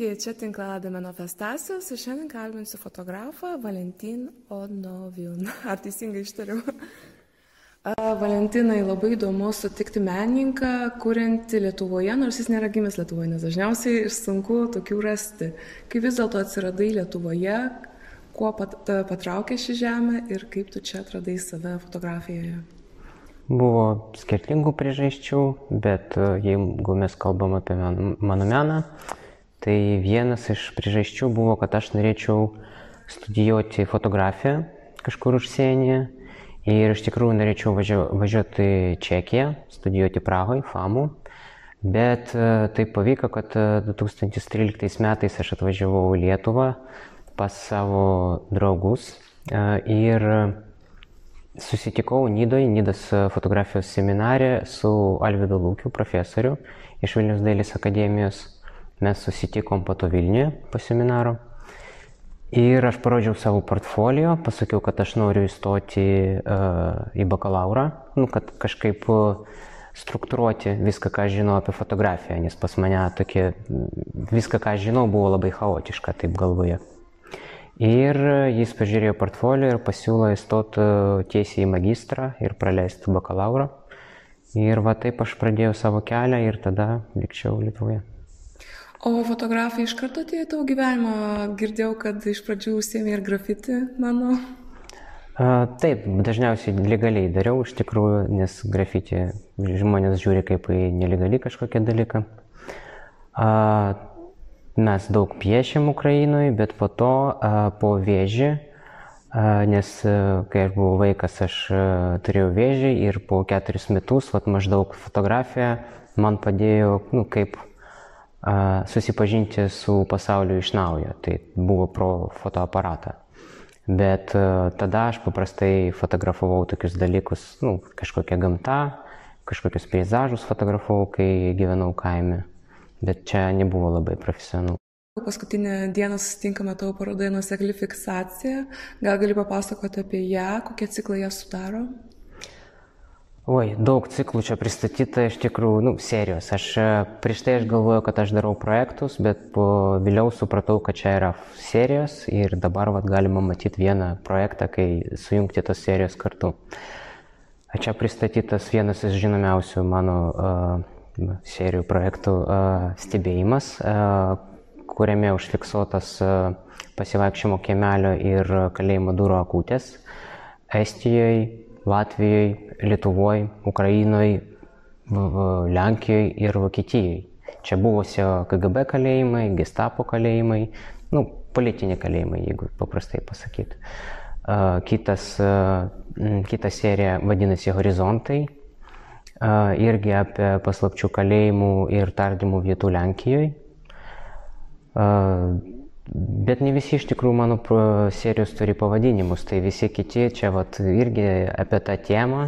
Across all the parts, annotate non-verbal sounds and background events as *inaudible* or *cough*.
Sveiki, čia tinklalada Manifestacijos ir šiandien kalbinsiu fotografą Valentin Onoviun. *laughs* Ar teisingai ištariu? Valentinai labai įdomu sutikti menininką, kuriantį Lietuvoje, nors jis nėra gimęs Lietuvoje, nes dažniausiai sunku tokių rasti. Kaip vis dėlto atsiradai Lietuvoje, kuo pat, patraukė ši žemė ir kaip tu čia atradai save fotografijoje? Buvo skirtingų priežasčių, bet e, jeigu mes kalbam apie mano meną, tai vienas iš priežasčių buvo, kad aš norėčiau studijuoti fotografiją kažkur užsienyje ir iš tikrųjų norėčiau važiuoti į Čekiją, studijuoti Prahoje, FAMU, bet e, taip pavyko, kad 2013 e, metais aš atvažiavau į Lietuvą pas savo draugus ir susitikau Nidoje, Nidas fotografijos seminarė su Alvidu Lūkiu, profesoriu iš Vilnius dailės akademijos. Mes susitikom po to Vilniuje po seminaro. Ir aš parodžiau savo portfolio, pasakiau, kad aš noriu įstoti uh, į bakalaurą, nu, kad kažkaip struktūruoti viską, ką žinau apie fotografiją, nes pas mane tokie, viską, ką žinau, buvo labai chaotiška taip galvoje. Ir jis pažiūrėjo portfolio ir pasiūlo įstoti tiesiai į magistrą ir praleisti bakalaurą. Ir va taip aš pradėjau savo kelią ir tada likčiau Lietuvoje. O fotografija iš karto atėjo tavo gyvenimą? Girdėjau, kad iš pradžių užsiemė ir grafiti mano. A, taip, dažniausiai legaliai dariau iš tikrųjų, nes grafiti žmonės žiūri kaip į nelegaliai kažkokią dalyką. A, mes daug piešėm Ukrainoje, bet po to po vėžį, nes kai aš buvau vaikas, aš turėjau vėžį ir po keturis metus, vat, maždaug fotografija man padėjo, nu, kaip susipažinti su pasauliu iš naujo. Tai buvo pro fotoaparatą. Bet tada aš paprastai fotografavau tokius dalykus, nu, kažkokią gamtą, kažkokius peizažus fotografavau, kai gyvenau kaime bet čia nebuvo labai profesionalu. Paskutinę dieną susitinkame tavo parodoje nusekli fiksacija. Gal gali papasakoti apie ją, kokie ciklai ją sudaro? Oi, daug ciklų čia pristatyta iš tikrųjų, nu, serijos. Aš prieš tai aš galvojau, kad aš darau projektus, bet po vėliau supratau, kad čia yra serijos ir dabar vat, galima matyti vieną projektą, kai sujungti tos serijos kartu. Čia pristatytas vienas iš žinomiausių mano uh, serijų projektų stebėjimas, kuriame užfiksuotas pasivaikščiojimo kiemelio ir kalėjimo durų akutės Estijoje, Latvijoje, Lietuvoje, Ukrainoje, Lenkijoje ir Vokietijoje. Čia buvusio KGB kalėjimai, Gestapo kalėjimai, nu, politiniai kalėjimai, jeigu paprastai pasakyti. Kitas, kita serija vadinasi Horizontai, irgi apie paslapčių kalėjimų ir tardymų vietų Lenkijoje. Bet ne visi iš tikrųjų mano serijos turi pavadinimus, tai visi kiti čia vat, irgi apie tą temą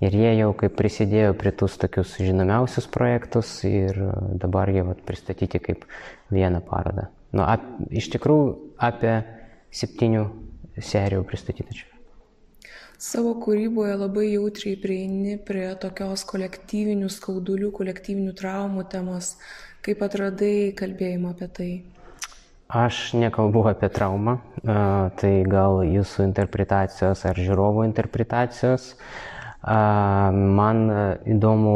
ir jie jau kaip prisidėjo prie tus tokius žinomiausius projektus ir dabar jie vat, pristatyti kaip vieną parodą. Nu, ap, iš tikrųjų apie septynių serijų pristatyta čia. Savo kūryboje labai jautriai prieini prie tokios kolektyvinių skaudulių, kolektyvinių traumų temos. Kaip atradai kalbėjimą apie tai? Aš nekalbu apie traumą, tai gal jūsų interpretacijos ar žiūrovų interpretacijos. Man įdomu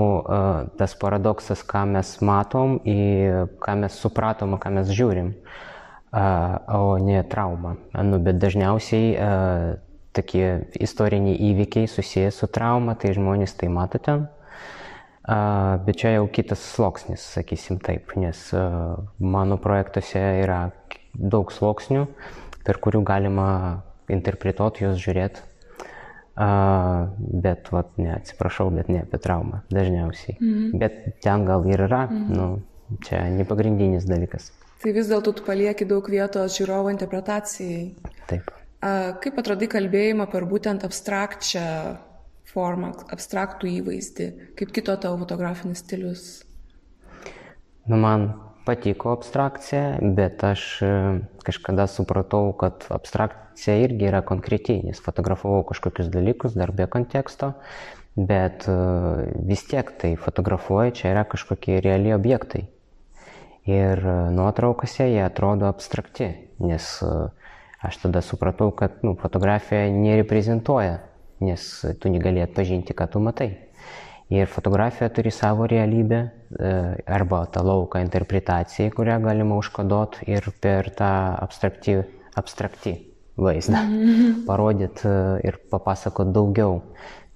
tas paradoksas, ką mes matom, ką mes supratom, ką mes žiūrim, o ne traumą. Nu, bet dažniausiai tokie istoriniai įvykiai susijęs su trauma, tai žmonės tai mato ten. Uh, bet čia jau kitas sluoksnis, sakysim taip, nes mano projektuose yra daug sluoksnių, per kurių galima interpretuoti, juos žiūrėti. Uh, bet, vat, ne, atsiprašau, bet ne apie traumą dažniausiai. Mm -hmm. Bet ten gal ir yra, mm -hmm. nu, čia ne pagrindinis dalykas. Tai vis dėlto tu palieki daug vietos žiūrovo interpretacijai. Taip. Kaip atradai kalbėjimą per būtent abstrakčią formą, abstraktų įvaizdį? Kaip kito tavo fotografinis stilius? Nu, man patiko abstrakcija, bet aš e, kažkada supratau, kad abstrakcija irgi yra konkretiai, nes fotografavau kažkokius dalykus dar be konteksto, bet e, vis tiek tai fotografuoju, čia yra kažkokie realiai objektai. Ir nuotraukose jie atrodo abstrakti, nes aš tada supratau, kad nu, fotografija nereprezentuoja, nes tu negali atpažinti, ką tu matai. Ir fotografija turi savo realybę arba tą lauką interpretaciją, kurią galima užkoduoti ir per tą abstrakti, abstrakti vaizdą *laughs* parodyti ir papasakoti daugiau.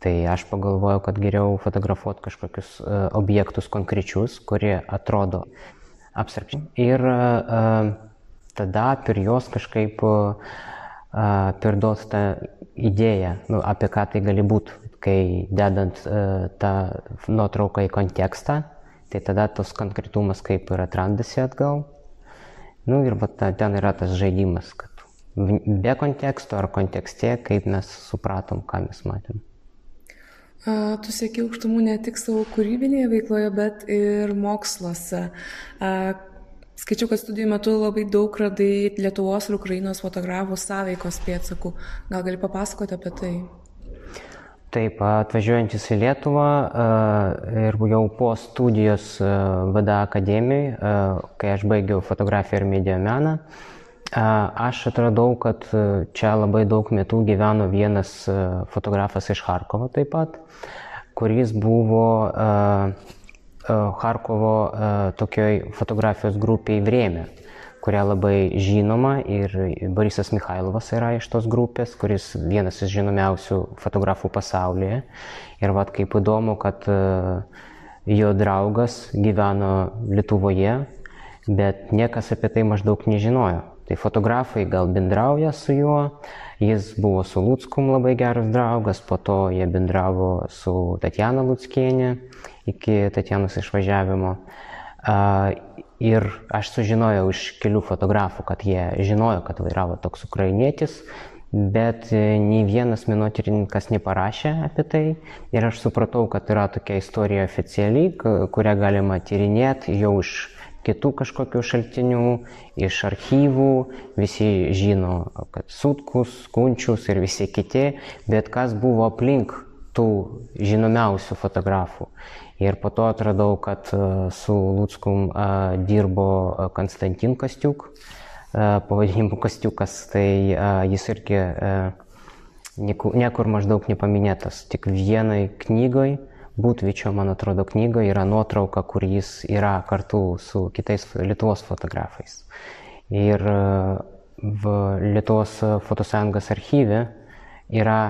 Tai aš pagalvojau, kad geriau fotografuoti kažkokius objektus konkrečius, kurie atrodo abstrakčiai. Ir tada per juos kažkaip perduoti tą idėją, nu, apie ką tai gali būti, kai dedant tą nuotrauką į kontekstą, tai tada tos konkretumas kaip ir atrandasi atgal. Nu ir va, ten yra tas žaidimas, kad be konteksto ar kontekste, kaip mes supratom, ką mes matėm. A, tu sėki aukštumų ne tik savo kūrybinėje veikloje, bet ir moksluose. A, skaičiau, kad studijų metu labai daug radai Lietuvos ir Ukrainos fotografų sąveikos pėdsakų. Gal gali papasakoti apie tai? Taip, atvažiuojantis į Lietuvą ir jau po studijos VDA akademijoje, kai aš baigiau fotografiją ir medijų meną, Aš atradau, kad čia labai daug metų gyveno vienas fotografas iš Harkovo taip pat, kuris buvo Harkovo tokioj fotografijos grupiai Vrėmė, kuria labai žinoma ir Borisas Mikhailovas yra iš tos grupės, kuris vienas iš žinomiausių fotografų pasaulyje. Ir vad kaip įdomu, kad jo draugas gyveno Lietuvoje, bet niekas apie tai maždaug nežinojo. Tai fotografai gal bendrauja su juo, jis buvo su Lutskum labai geras draugas, po to jie bendravo su Tatjana Lutskienė iki Tatjanos išvažiavimo. Ir aš sužinojau iš kelių fotografų, kad jie žinojo, kad vairavo toks ukrainietis, bet nei vienas menotyrininkas neparašė apie tai. Ir aš supratau, kad yra tokia istorija oficialiai, kurią galima tyrinėti jau iš kitų kažkokių šaltinių, iš archyvų, visi žino, kad Sutkus, Kunčius ir visi kiti, bet kas buvo aplink tų žinomiausių fotografų. Ir po to atradau, kad su Lutskum dirbo Konstantin Kastiuk, pavadinimu Kastiukas, tai jis irgi niekur maždaug nepaminėtas, tik vienai knygai Būtvičio, man atrodo, knygoje yra nuotrauka, kur jis yra kartu su kitais Lietuvos fotografais. Ir v Lietuvos fotosąjungos archyve yra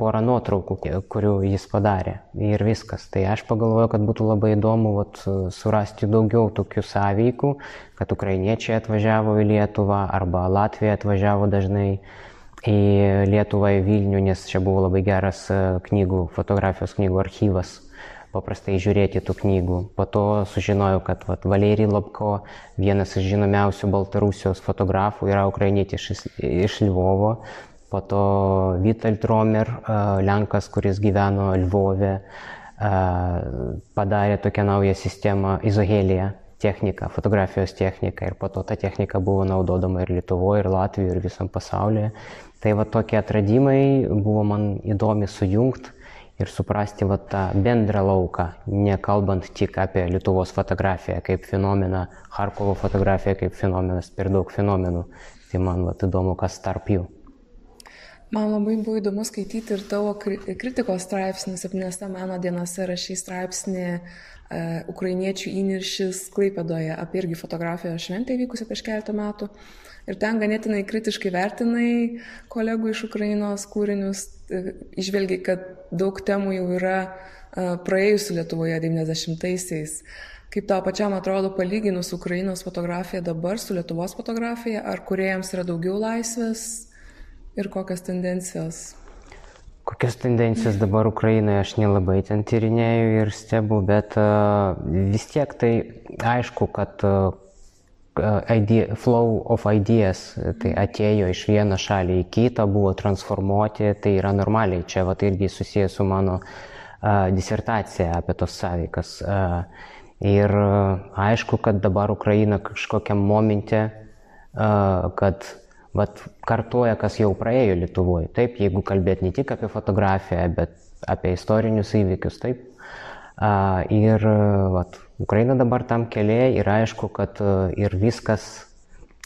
pora nuotraukų, kurių jis padarė. Ir viskas. Tai aš pagalvoju, kad būtų labai įdomu vat, surasti daugiau tokių sąveikų, kad ukrainiečiai atvažiavo į Lietuvą arba Latvija atvažiavo dažnai į Lietuvą, į Vilnių, nes čia buvo labai geras knygų, fotografijos knygų archyvas paprastai žiūrėti tų knygų. Po to sužinojau, kad vat, Valerij Lobko, vienas iš žinomiausių Baltarusijos fotografų, yra ukrainietis iš, iš Lvovo. Po to Vital Tromer, Lenkas, kuris gyveno Lvove, padarė tokią naują sistemą Izohelija technika, fotografijos technika ir po to ta technika buvo naudodama ir Lietuvoje, ir Latvijoje, ir visam pasaulyje. Tai va tokie atradimai buvo man įdomi sujungti ir suprasti va tą bendrą lauką, nekalbant tik apie Lietuvos fotografiją kaip fenomeną, Harkovo fotografiją kaip fenomenas, per daug fenomenų. Tai man va įdomu, kas tarp jų. Man labai buvo įdomu skaityti ir tavo kritikos straipsnį, 7 meno dienose rašy straipsnį uh, ukrainiečių įniršis Klaipėdoje apie irgi fotografijos šventę įvykusią prieš keletą metų. Ir ten ganėtinai kritiškai vertinai kolegų iš Ukrainos kūrinius, išvelgiai, kad daug temų jau yra praėjusių Lietuvoje 90-aisiais. Kaip tau pačiam atrodo palyginus Ukrainos fotografiją dabar su Lietuvos fotografija, ar kuriejams yra daugiau laisvės ir kokios tendencijos? Kokias tendencijas dabar Ukrainoje aš nelabai ten tyrinėjau ir stebu, bet uh, vis tiek tai aišku, kad uh, idea, flow of ideas tai atėjo iš vieno šalį į kitą, buvo transformuoti, tai yra normaliai. Čia vat irgi susijęs su mano uh, disertacija apie tos sąveikas. Uh, ir uh, aišku, kad dabar Ukraina kažkokiam momente, uh, kad vat, kartuoja, kas jau praėjo Lietuvoje. Taip, jeigu kalbėt ne tik apie fotografiją, bet apie istorinius įvykius, taip. A, ir vat, Ukraina dabar tam kelyje ir aišku, kad ir viskas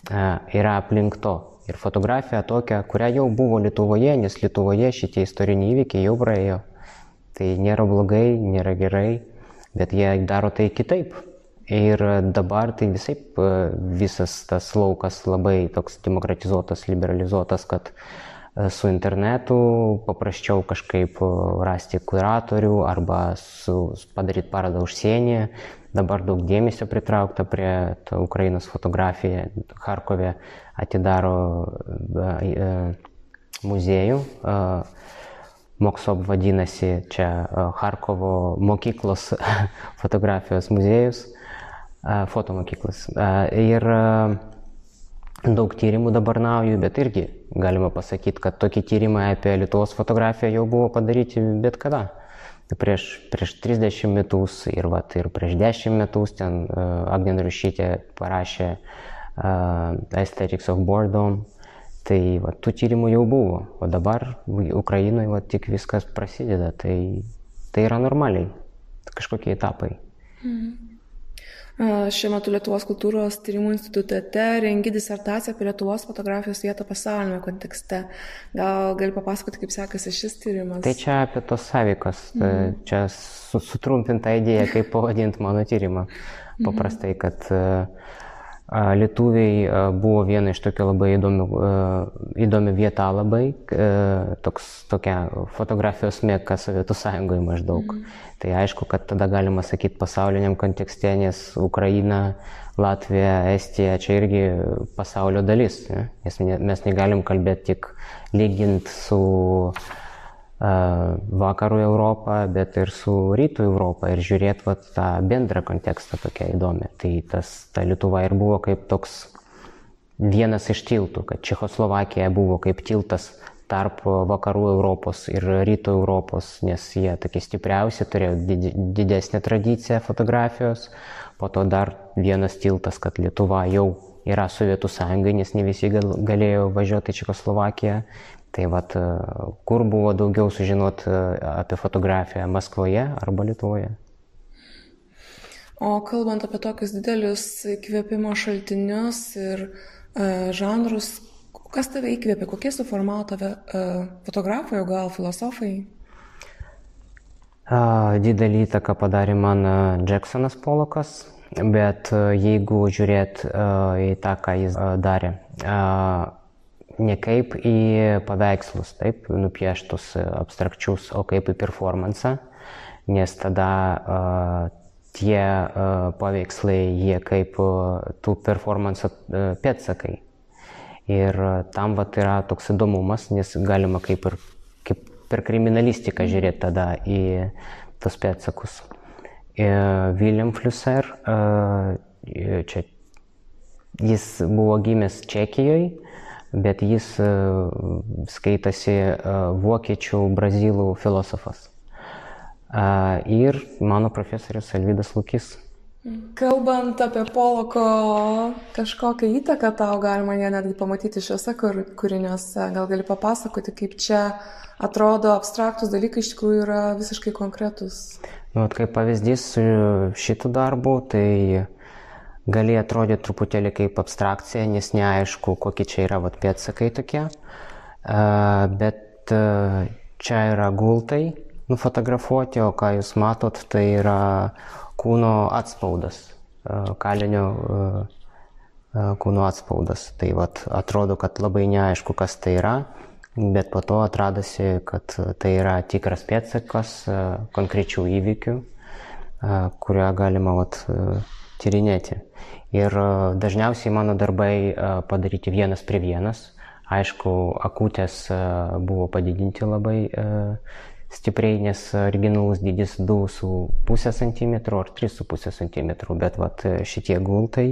yra aplink to. Ir fotografija tokia, kuria jau buvo Lietuvoje, nes Lietuvoje šitie istoriniai įvykiai jau praėjo. Tai nėra blogai, nėra gerai, bet jie daro tai kitaip. Ir dabar tai visai visas tas laukas labai toks demokratizuotas, liberalizuotas, kad su internetu paprasčiau kažkaip rasti kuratorių arba su, padaryti parodą užsienyje. Dabar daug dėmesio pritraukta prie Ukrainos fotografiją. Harkove atidaro muziejų. Moksop vadinasi čia Harkovo mokyklos *laughs* fotografijos muziejus fotomokyklas. Ir daug tyrimų dabar nauju, bet irgi galima pasakyti, kad tokie tyrimai apie Lietuvos fotografiją jau buvo padaryti bet kada. Prieš, prieš 30 metus ir, vat, ir prieš 10 metus ten uh, Agnė Rušytė parašė uh, Aesthetics of Boredom. Tai va, tų tyrimų jau buvo, o dabar Ukrainoje va, tik viskas prasideda, tai, tai yra normaliai, kažkokie etapai. Mhm. Šiuo metu Lietuvos kultūros tyrimų institute rengi disertaciją apie Lietuvos fotografijos vietą pasaulyme kontekste. Gal gali papasakoti, kaip sekasi šis tyrimas? Tai čia apie tos sąveikos, mm. čia sutrumpinta idėja, kaip pavadinti mano tyrimą. Mhm. Paprastai, kad uh, Lietuviai buvo viena iš tokių labai įdomių, įdomi vieta labai, toks, tokia fotografijos mėka Sovietų sąjungoje maždaug. Mm. Tai aišku, kad tada galima sakyti pasauliniam kontekste, nes Ukraina, Latvija, Estija čia irgi pasaulio dalis. Ne? Nes mes negalim kalbėti tik lygint su uh, vakarų Europą, bet ir su rytų Europą ir žiūrėti vat, tą bendrą kontekstą tokia įdomi. Tai tas, ta Lietuva ir buvo kaip toks vienas iš tiltų, kad Čehoslovakija buvo kaip tiltas tarp vakarų Europos ir rytų Europos, nes jie tokie stipriausi, turėjo didesnę tradiciją fotografijos, po to dar vienas tiltas, kad Lietuva jau yra Sovietų sąjungai, nes ne visi gal, galėjo važiuoti į Čekoslovakiją, Tai vat, e, kur buvo daugiau sužinot e, apie fotografiją - Maskvoje arba Lietuvoje? O kalbant apie tokius didelius įkvėpimo šaltinius ir uh, žanrus, kas tave įkvėpė, kokie suformavo tave uh, fotografai, o gal filosofai? Didelį įtaką padarė man Jacksonas Polokas, bet jeigu žiūrėt į tą, ką jis darė, ne kaip į paveikslus, taip, nupieštus abstrakčius, o kaip į performansą, nes tada uh, tie uh, paveikslai, jie kaip uh, tų performanso uh, pėtsakai. Ir uh, tam vat yra toks įdomumas, nes galima kaip ir kaip per kriminalistiką žiūrėti tada į tos pėtsakus. Uh, William Flusser, uh, čia jis buvo gimęs Čekijoje, bet jis e, skaitasi e, vokiečių brazilų filosofas. E, ir mano profesorius Alvydas Lukis. Kalbant apie Poloko kažkokią įtaką, tau galima ją netgi pamatyti šiuose kūriniuose. Gal gali papasakoti, kaip čia atrodo abstraktus dalykai iš tikrųjų yra visiškai konkretus. Nu, kaip pavyzdys su šitų darbų, tai gali atrodyti truputėlį kaip abstrakcija, nes neaišku, kokie čia yra vat, pėtsakai tokie. Bet čia yra gultai nufotografuoti, o ką jūs matot, tai yra kūno atspaudas, kalinio kūno atspaudas. Tai vat, atrodo, kad labai neaišku, kas tai yra, bet po to atradosi, kad tai yra tikras pėtsakas konkrečių įvykių, kurią galima vat, tyrinėti. Ir e, dažniausiai mano darbai e, padaryti vienas prie vienas. Aišku, akutės e, buvo padidinti labai stipriai, nes originalus dydis 2,5 cm ar 3,5 cm, bet vat, šitie gultai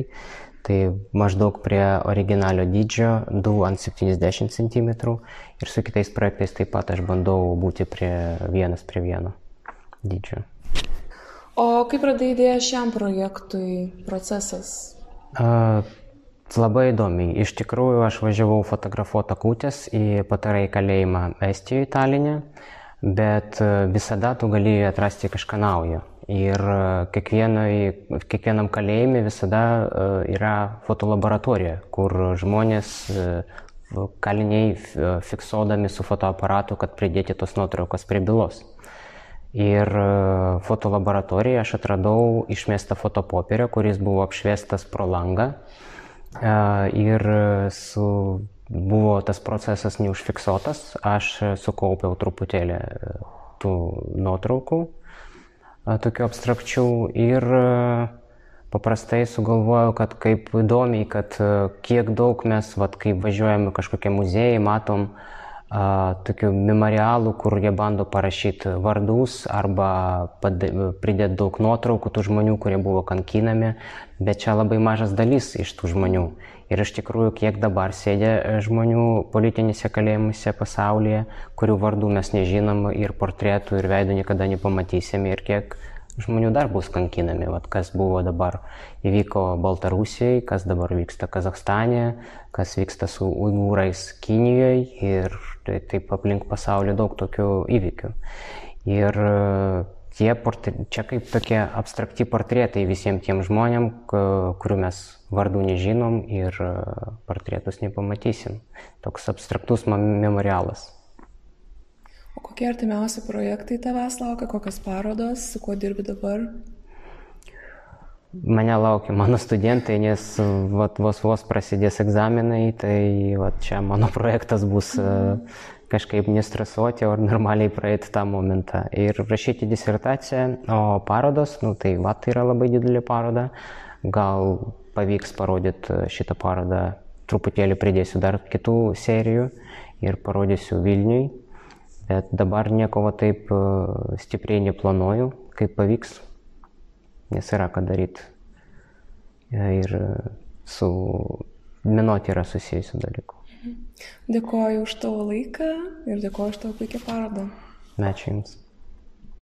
tai maždaug prie originalio dydžio 2 ant 70 cm ir su kitais projektais taip pat aš bandau būti prie vienas prie vieno dydžio. O kaip radai idėją šiam projektui, procesas? A, labai įdomiai. Iš tikrųjų, aš važiavau fotografuoti akutės į patarai kalėjimą Estijoje, Talinė, bet visada tu gali atrasti kažką naujo. Ir kiekvienam kalėjime visada yra fotolaboratorija, kur žmonės, kaliniai fiksuodami su fotoaparatu, kad pridėti tos nuotraukos prie bylos. Ir fotolaboratorijoje aš atradau išmestą fotopopierę, kuris buvo apšviestas pro langą. Ir su, buvo tas procesas neužfiksuotas, aš sukaupiau truputėlį tų nuotraukų tokių abstrakčių ir paprastai sugalvojau, kad kaip įdomiai, kad kiek daug mes, vat, kai važiuojame kažkokie muziejai, matom a, tokių memorialų, kur jie bando parašyti vardus arba pridėti daug nuotraukų tų žmonių, kurie buvo kankinami, bet čia labai mažas dalis iš tų žmonių. Ir iš tikrųjų, kiek dabar sėdė e, žmonių politinėse kalėjimuose pasaulyje, kurių vardų mes nežinom ir portretų ir veidų niekada nepamatysime ir kiek žmonių dar bus kankinami. Vat kas buvo dabar įvyko Baltarusijai, kas dabar vyksta Kazakstane, kas vyksta su uigūrais Kinijoje ir taip aplink pasaulį daug tokių įvykių. Ir tie portre... čia kaip tokie abstrakti portretai visiems tiem žmonėm, kurių mes vardų nežinom ir e, portretus nepamatysim. Toks abstraktus memorialas. O kokie artimiausi projektai tavęs laukia, kokios parodos, su kuo dirbi dabar? Mane laukia mano studentai, nes vat, vos vos prasidės egzaminai, tai vat, čia mano *laughs* projektas bus mhm kažkaip nestresuoti, o normaliai praeiti tą momentą. Ir rašyti disertaciją, o parodos, nu tai va, tai yra labai didelė paroda, gal pavyks parodyti šitą parodą, truputėlį pridėsiu dar kitų serijų ir parodysiu Vilniui, bet dabar nieko va taip e, stipriai neplanuoju, kaip pavyks, nes yra ką daryti. Ir su minoti yra susijusių dalykų. Dėkoju už tavo laiką ir dėkoju už tavo puikią parodą. Ačiū Jums.